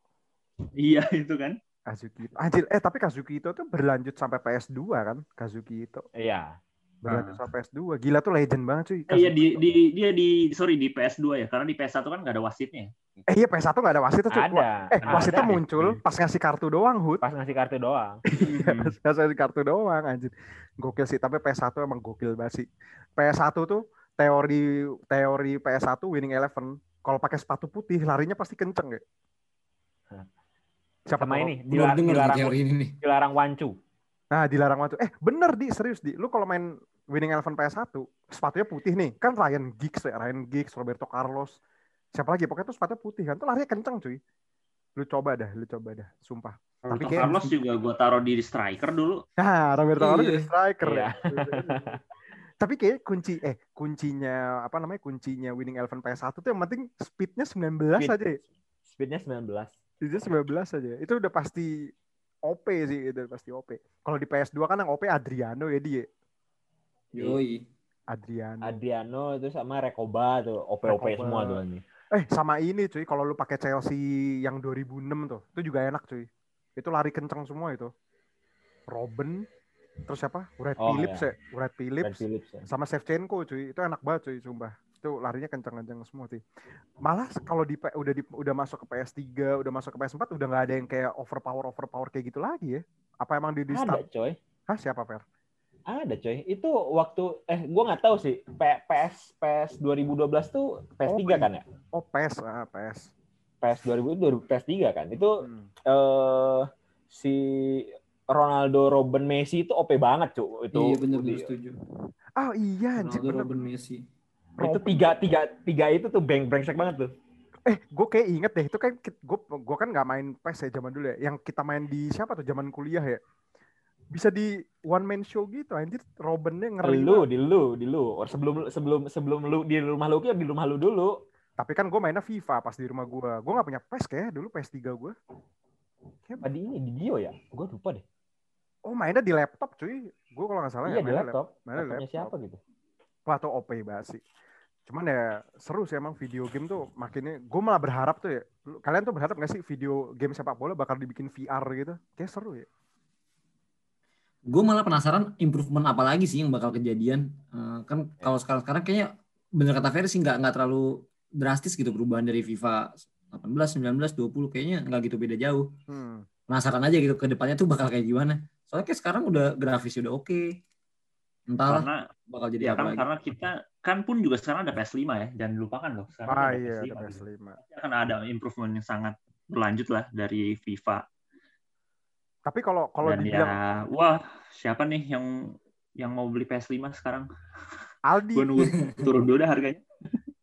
Iya itu kan. Kazuki Ito. Anjir, eh tapi Kazuki Ito tuh berlanjut sampai PS2 kan? Kazuki Ito. iya. Ah. sampai PS2. Gila tuh legend banget cuy. Eh, iya di, di dia di sorry di PS2 ya karena di PS1 kan nggak ada wasitnya. Eh iya PS1 nggak ada wasit tuh. cuy. Ada. Eh Ada. wasitnya muncul pas ngasih kartu doang, Hud. Pas ngasih kartu doang. Hmm. Pas ngasih kartu doang anjir. Gokil sih, tapi PS1 emang gokil banget sih. PS1 tuh teori teori PS1 winning eleven kalau pakai sepatu putih larinya pasti kenceng ya. Siapa Sama tahu? ini dilarang, dilarang, teori ini nih. dilarang wancu. Nah, dilarang waktu. Eh, bener di serius di. Lu kalau main winning eleven PS1, sepatunya putih nih. Kan Ryan Giggs ya, Ryan Giggs, Roberto Carlos. Siapa lagi? Pokoknya tuh sepatunya putih kan. Tuh larinya kenceng cuy. Lu coba dah, lu coba dah. Sumpah. Roberto kayak- Carlos juga gue taruh di striker dulu. Nah, Roberto Carlos Iya. jadi striker Iya. ya. Tapi kayak kunci eh kuncinya apa namanya kuncinya winning eleven PS1 tuh yang penting speednya 19 Speed. aja ya. Speednya 19. Speednya 19 aja. Itu udah pasti OP sih, itu pasti OP. Kalau di PS2 kan yang OP Adriano ya dia. Yoi. Adrian. Adriano itu sama Rekoba tuh OP-OP Rekoba. semua tuh ini. Eh sama ini cuy, kalau lu pakai Chelsea yang 2006 tuh, itu juga enak cuy. Itu lari kenceng semua itu. Robin, terus siapa? Brad Oh, Phillips iya. ya, Brad Brad Phillips, Phillips ya. sama Shevchenko cuy. Itu enak banget cuy, sumpah. Itu larinya kenceng-kenceng semua sih. Malah kalau di udah di, udah masuk ke PS3, udah masuk ke PS4 udah nggak ada yang kayak overpower overpower kayak gitu lagi ya. Apa emang di, di Ada start? coy. Hah, siapa Per? Ada coy. Itu waktu eh gua nggak tahu sih. P- PS PS 2012 tuh PS3 Oh, kan ya? Oh, PES, ah, PES. PS 2000 itu PS3 kan. Itu Hmm. eh si Ronaldo, Robben, Messi itu OP banget cuy. Itu Iya bener setuju. Oh iya, Ronaldo, bener. Robin, Messi. itu tiga tiga tiga itu tuh bang brengsek banget tuh. Eh, gue kayak inget deh, itu kan gue gue kan nggak main PES ya zaman dulu ya. Yang kita main di siapa tuh zaman kuliah ya? Bisa di one man show gitu, anjir. Robinnya ngeri. Lu, di lu, di lu. Or sebelum sebelum sebelum lu di rumah lu ya di rumah lu dulu. Tapi kan gue mainnya FIFA pas di rumah gue. Gue nggak punya PES kayak dulu PS3 gue. Apa di ini di Dio ya? Gue lupa deh. Oh mainnya di laptop cuy. Gue kalau nggak salah iya ya di mainnya laptop. Mainnya di Laptopnya laptop. siapa gitu? Wah tuh OP banget sih. Cuman ya seru sih emang video game tuh makinnya. Gue malah berharap tuh ya. Kalian tuh berharap gak sih video game sepak bola bakal dibikin VR gitu? Kayak seru ya. Gue malah penasaran improvement apa lagi sih yang bakal kejadian. Eh, kan kalau sekarang-sekarang kayaknya bener kata Ferry sih nggak nggak terlalu drastis gitu perubahan dari FIFA 18, 19, 20 kayaknya nggak gitu beda jauh. Hmm. Penasaran aja gitu ke depannya tuh bakal kayak gimana. Soalnya kayak sekarang udah grafisnya udah oke. Entahlah Karena bakal jadi ya apa kan lagi. karena kita kan pun juga sekarang ada PS5 ya, jangan dilupakan loh. Sekarang Ah ada iya, PS5. ada gitu. PS5. Pasti akan ada improvement yang sangat berlanjut lah dari FIFA. Tapi kalau kalau Dan dibilang ya, wah siapa nih yang yang mau beli PS5 sekarang? Aldi Gue nunggu turun dulu dah harganya.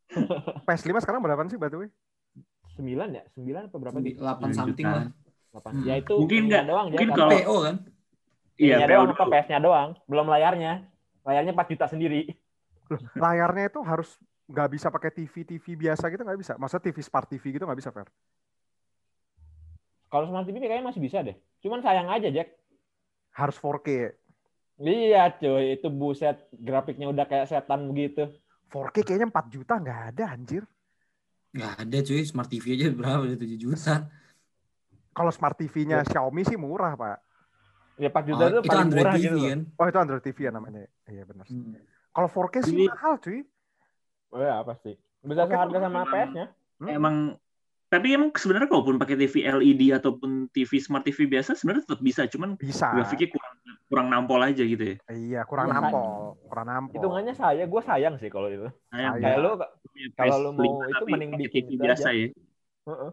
PS5 sekarang berapa sih by the way? Sembilan ya? Sembilan apa berapa sih? 8 Sembilan something lah. Delapan. Hmm. Ya itu Mungkin ininya nggak- doang. mungkin ya, kalau- PO kan? Iya, PO doang apa. PS-nya doang, belum layarnya. Layarnya 4 juta sendiri. Loh, layarnya itu harus nggak bisa pakai TV TV biasa gitu nggak bisa. Maksudnya TV smart TV gitu nggak bisa Fer? Kalau smart TV kayaknya masih bisa deh. Cuman sayang aja, Jack. Harus 4K. ya? Iya, cuy. Itu buset. Grafiknya udah kayak setan begitu. 4K kayaknya 4 juta nggak ada anjir. Nggak ada cuy, smart TV aja berapa? Udah 7 juta. Kalau smart TV-nya Xiaomi sih murah pak. Ya 4 juta Oh, itu, itu paling Android murah TV gitu kan? Oh itu Android TV ya namanya. Iya benar. Hmm. Kalau 4K sih Jadi- mahal cuy. Oh ya, pasti. Bisa seharga sama PS-nya. Hmm. Emang tapi emang sebenarnya kalaupun pakai TV LED ataupun TV smart TV biasa sebenarnya tetap bisa, cuman Bisa. grafiknya kurang kurang nampol aja gitu ya. Iya kurang Iya, nampol. Kurang nampol. Hitungannya saya, gue sayang sih kalau itu. Sayang. Kayak ya, lu, kalau PS5 lu mau itu mending bikin TV biasa aja. ya. heeh.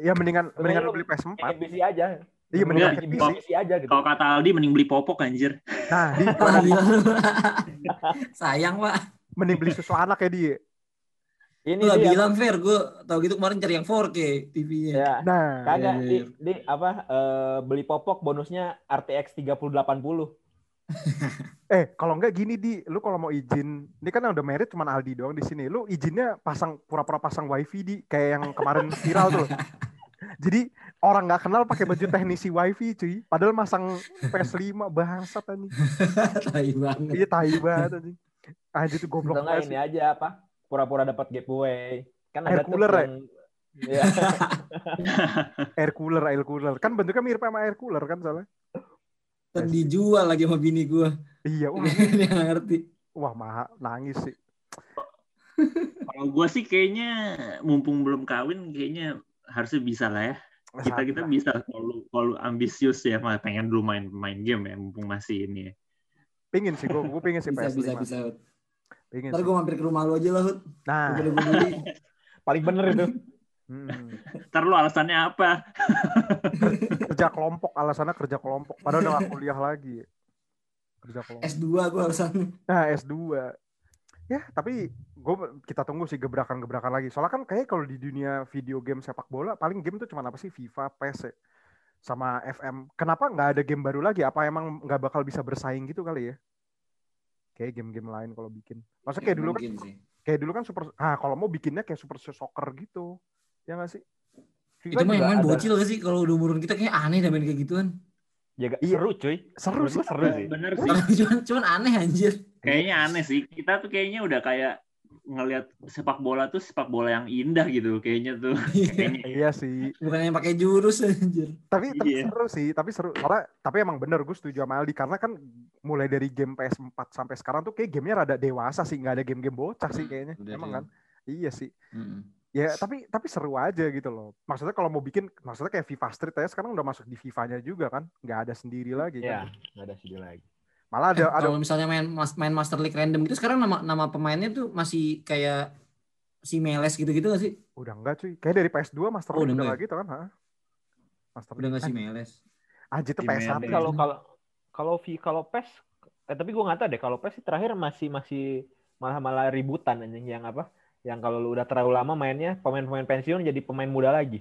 Iya mendingan mendingan lu beli PS4. bikin PC aja. Iya mendingan bikin PC. PC aja gitu. Kalau kata Aldi mending beli popok anjir. Nah, di. Sayang pak. mending beli susu anak ya dia. Ini Lu bilang fair, gue tau gitu kemarin cari yang 4K TV-nya. ya, Nah, kagak Iya, di, iya. di apa eh, beli popok bonusnya RTX 3080. eh kalau enggak gini di, lu kalau mau izin, ini kan yang udah merit cuma Aldi doang di sini. Lu izinnya pasang pura-pura pasang wifi di kayak yang kemarin viral tuh. Jadi orang nggak kenal pakai baju teknisi wifi cuy. Padahal masang PS5 bangsat anjing. Tai banget. Iya tai banget anjing. Anjir itu goblok Atau nggak banget ini aja apa? Pura-pura dapat giveaway. Kan Air ada tuh cooler ya? yang Iya. Air cooler, air cooler. Kan bentuknya mirip sama air cooler kan soalnya. Dan dijual lagi sama bini gue. Iya, wah, Dia ngerti. wah mahal, nangis sih. Kalau gue sih kayaknya mumpung belum kawin kayaknya harusnya bisa lah ya. Kita kita bisa kalau kalau ambisius ya pengen dulu main main game ya mumpung masih ini ya. Pingin sih, gue gue pingin sih Bisa, PS5. bisa, bisa. Pingin Ntar gue mampir ke rumah lu aja lah, Hud. Nah, Gue beli. Paling bener itu. hmm. Ntar lu alasannya apa? kerja kelompok, alasannya kerja kelompok. Padahal udah gak kuliah lagi. Kerja kelompok. S2 gue alasan. Nah, S2. Ya, tapi gue kita tunggu sih gebrakan-gebrakan lagi. Soalnya kan kayak kalau di dunia video game sepak bola, paling game tuh cuma apa sih? FIFA, PES, ya. sama FM. Kenapa nggak ada game baru lagi? Apa emang nggak bakal bisa bersaing gitu kali ya? Kayak game-game lain kalau bikin. Maksudnya kayak dulu kan, sih. kayak dulu kan super. Ah, kalau mau bikinnya kayak super soccer gitu, ya nggak sih? Itu Kan mah yang juga main ada- bocil gak sih? Kalau udah umuran kita kayak aneh dah main kayak gituan. Ya, gak- Iya. seru cuy. Seru sih. seru sih. Bener sih. cuman, cuman aneh anjir. kayaknya aneh sih. Kita tuh kayaknya udah kayak ngelihat sepak bola tuh sepak bola yang indah gitu kayaknya tuh. Kayaknya. Iya sih. Bukan yang pakai jurus anjir. Tapi tapi Iya. seru sih, tapi seru. Karena tapi emang bener gue setuju sama Aldi karena kan mulai dari game PS4 sampai sekarang tuh kayak gamenya rada dewasa sih, nggak ada game-game bocah sih kayaknya. Udah emang sih. kan? Iya sih. Mm-mm. Ya tapi tapi seru aja gitu loh. Maksudnya kalau mau bikin, maksudnya kayak FIFA Street aja sekarang udah masuk di FIFA-nya juga kan, nggak ada sendiri lagi. Iya, Kan? nggak ada sedih lagi. Malah ada ada Kalau misalnya main main Master League random gitu sekarang nama nama pemainnya tuh masih kayak si Meles gitu-gitu gak sih? udah enggak cuy. Kayak dari PS2 Master Oh, League udah udah enggak nggak gitu kan? ha? Master Udah gak si Eh, Meles? Anjir itu Di PS1. Melee. Kalau kalau kalau V kalau PES eh, tapi gue nggak tahu deh kalau PES sih terakhir masih masih malah malah ributan anjing yang apa? Yang kalau lu udah terlalu lama mainnya pemain-pemain pensiun jadi pemain muda lagi.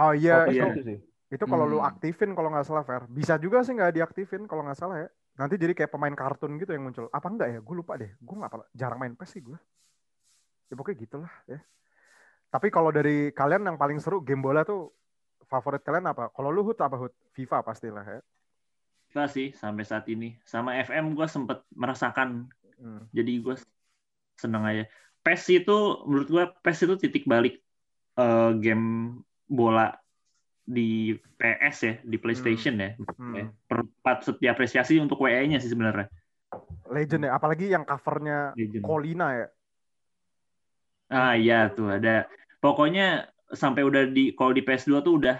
Oh iya, itu iya. gitu sih. Itu kalau lu Hmm. aktifin kalau nggak salah Fer. Bisa juga sih nggak diaktifin kalau nggak salah ya. Nanti jadi kayak pemain kartun gitu yang muncul. Apa enggak ya? Gue lupa deh. Gue nggak jarang main PES sih gue. Ya pokoknya gitulah ya. Tapi kalau dari kalian yang paling seru game bola tuh favorit kalian apa? Kalau lu Hut apa Hut? FIFA pastilah ya. FIFA sih sampai saat ini. Sama FM gue sempet merasakan Hmm. jadi gue seneng aja. PES itu menurut gue PES itu titik balik eh, game bola di PS ya, di PlayStation ya. Hmm. Ya. Patut diapresiasi untuk WE-nya sih sebenarnya. Legend ya. Apalagi yang covernya Legend. Colina ya. Ah iya tuh ada. Pokoknya sampai udah di kalau di PS2 tuh udah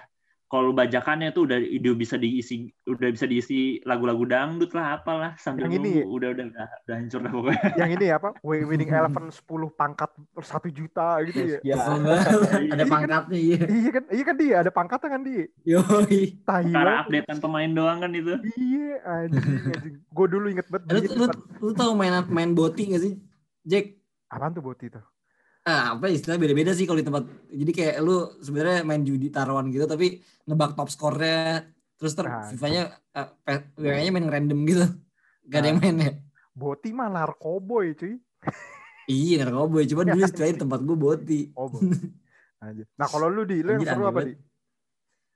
kalau bajakannya tuh udah udah bisa diisi udah bisa diisi lagu-lagu dangdut lah apalah sambil Yang ini- nunggu udah udah udah, udah hancur dah pokoknya. Yang ini apa? Winning Eleven 10 pangkat 1 juta gitu ya. Ya. Ada Iya kan? pangkatnya iya. Iya kan? Iya kan dia ada pangkatnya kan dia. Karena banget. updatean pemain doang kan itu. Iya, anjing, anjing. Gue dulu inget banget. Lu, lu, lu tau main main boti gak sih? Jack? Apaan tuh boti tuh? Ah, apa istilahnya beda-beda sih kalau di tempat. Jadi kayak lu sebenarnya main judi taruhan gitu tapi nebak top skornya terus ter Ah. FIFA-nya uh, nya main random gitu. Gak ada yang main ya. Boti mah narkoboy cuy. Iya, narkoboy. Cuma dulu istilahnya di tempat gue boti. Oh. Nah kalau lu di, lu yang seru apa di?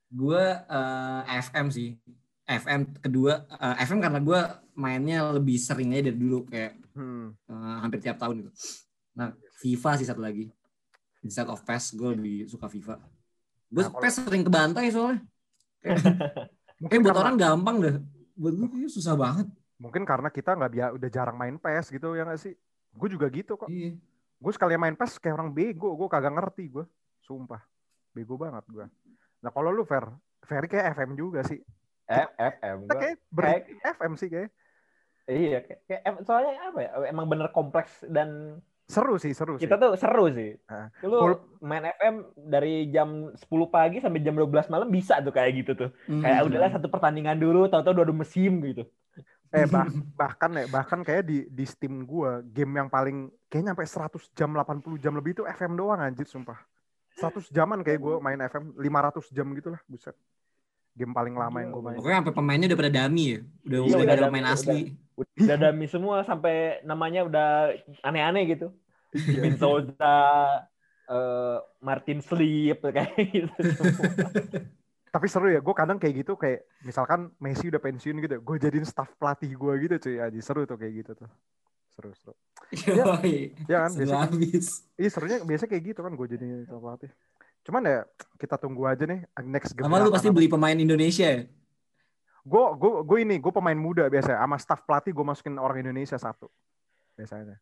Gue eh, FM sih. FM kedua eh, FM karena gue mainnya lebih sering aja dari dulu kayak Hmm. eh, hampir tiap tahun gitu. Nah, FIFA sih satu lagi. Instead of PES, gue lebih suka FIFA. Gue Nah, kalau- PES sering kebantai soalnya. Kayak, Mungkin kayak buat karena, orang gampang deh. Buat gue kayaknya susah banget. mungkin karena kita nggak biasa udah jarang main PES gitu ya nggak sih? Gue juga gitu kok. Iya. Gue sekali main PES kayak orang bego. Gue kagak ngerti gue. Sumpah. Bego banget gue. Nah kalau lu Fer, Ferry kayak FM juga sih. F, FM. Kita kayak ber FM sih kayak. Iya, kayak, kayak em- soalnya apa ya? Emang bener kompleks dan Seru sih, seru sih. kita tuh seru sih. Ah. Lu Full- main FM dari jam 10 pagi sampai jam 12 malam bisa tuh kayak gitu tuh. Kayak Hmm. udahlah satu pertandingan dulu, tahu-tahu udah ada musim gitu. Eh bah- bahkan ya bahkan kayak di di Steam gua game yang paling kayaknya sampai 100 jam 80 jam lebih itu FM doang anjir sumpah. 100 jaman kayak gua main FM 500 jam gitu lah buset. Game paling lama yang gua main. Pokoknya sampai pemainnya udah pada dummy ya. Udah Iya, udah udah ada pemain udah. asli. Udah dami semua sampai namanya udah aneh-aneh gitu. Iya. Bin Souza, eh, Martin Sleep kayak gitu. Tapi seru ya, gue kadang kayak gitu kayak misalkan Messi udah pensiun gitu, gue jadiin staff pelatih gue gitu cuy, aja seru tuh kayak gitu tuh. Seru seru. Yoi. Ya kan, biasanya habis. Iya serunya biasa kayak gitu kan gue jadi staff pelatih. Cuman ya kita tunggu aja nih next game. Sama lu pasti beli pemain Indonesia ya? Gue gue gue ini gue pemain muda biasa sama staff pelatih gue masukin orang Indonesia satu biasanya.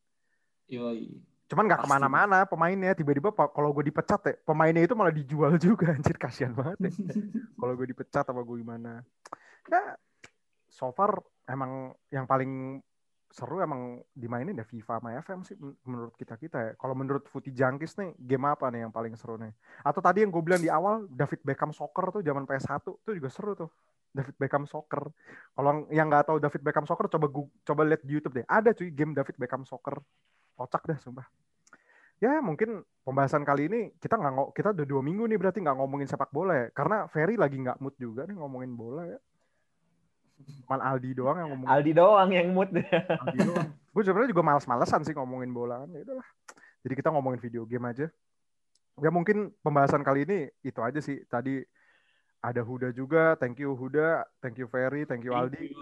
Yoi. Cuman nggak ke mana-mana pemainnya tiba-tiba kalau gue dipecat ya pemainnya itu malah dijual juga anjir kasihan banget ya. kalau gue dipecat apa gue gimana. Ya so far emang yang paling seru emang dimainin ya FIFA sama FM sih men- menurut kita kita ya. Kalau menurut Footy Jangkis nih game apa nih yang paling seru nih? Atau tadi yang gue bilang di awal David Beckham Soccer tuh zaman PS1 tuh juga seru tuh. David Beckham Soccer. Kalau yang nggak tahu David Beckham Soccer coba gu- coba lihat di YouTube deh. Ada cuy game David Beckham Soccer. Kocak dah sumpah. Ya mungkin pembahasan kali ini kita nggak kita udah dua minggu nih berarti nggak ngomongin sepak bola ya. Karena Ferry lagi nggak mood juga nih ngomongin bola ya. Cuman Aldi doang yang ngomongin Aldi doang yang mood. Aldi doang. Gue sebenarnya juga males-malesan sih ngomongin bola kan. Ya udahlah. Jadi kita ngomongin video game aja. Ya mungkin pembahasan kali ini itu aja sih. Tadi ada Huda juga. Thank you Huda. Thank you Ferry. Thank you Aldi.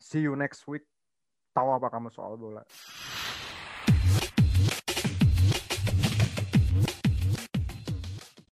See you next week. tahu apa kamu soal bola?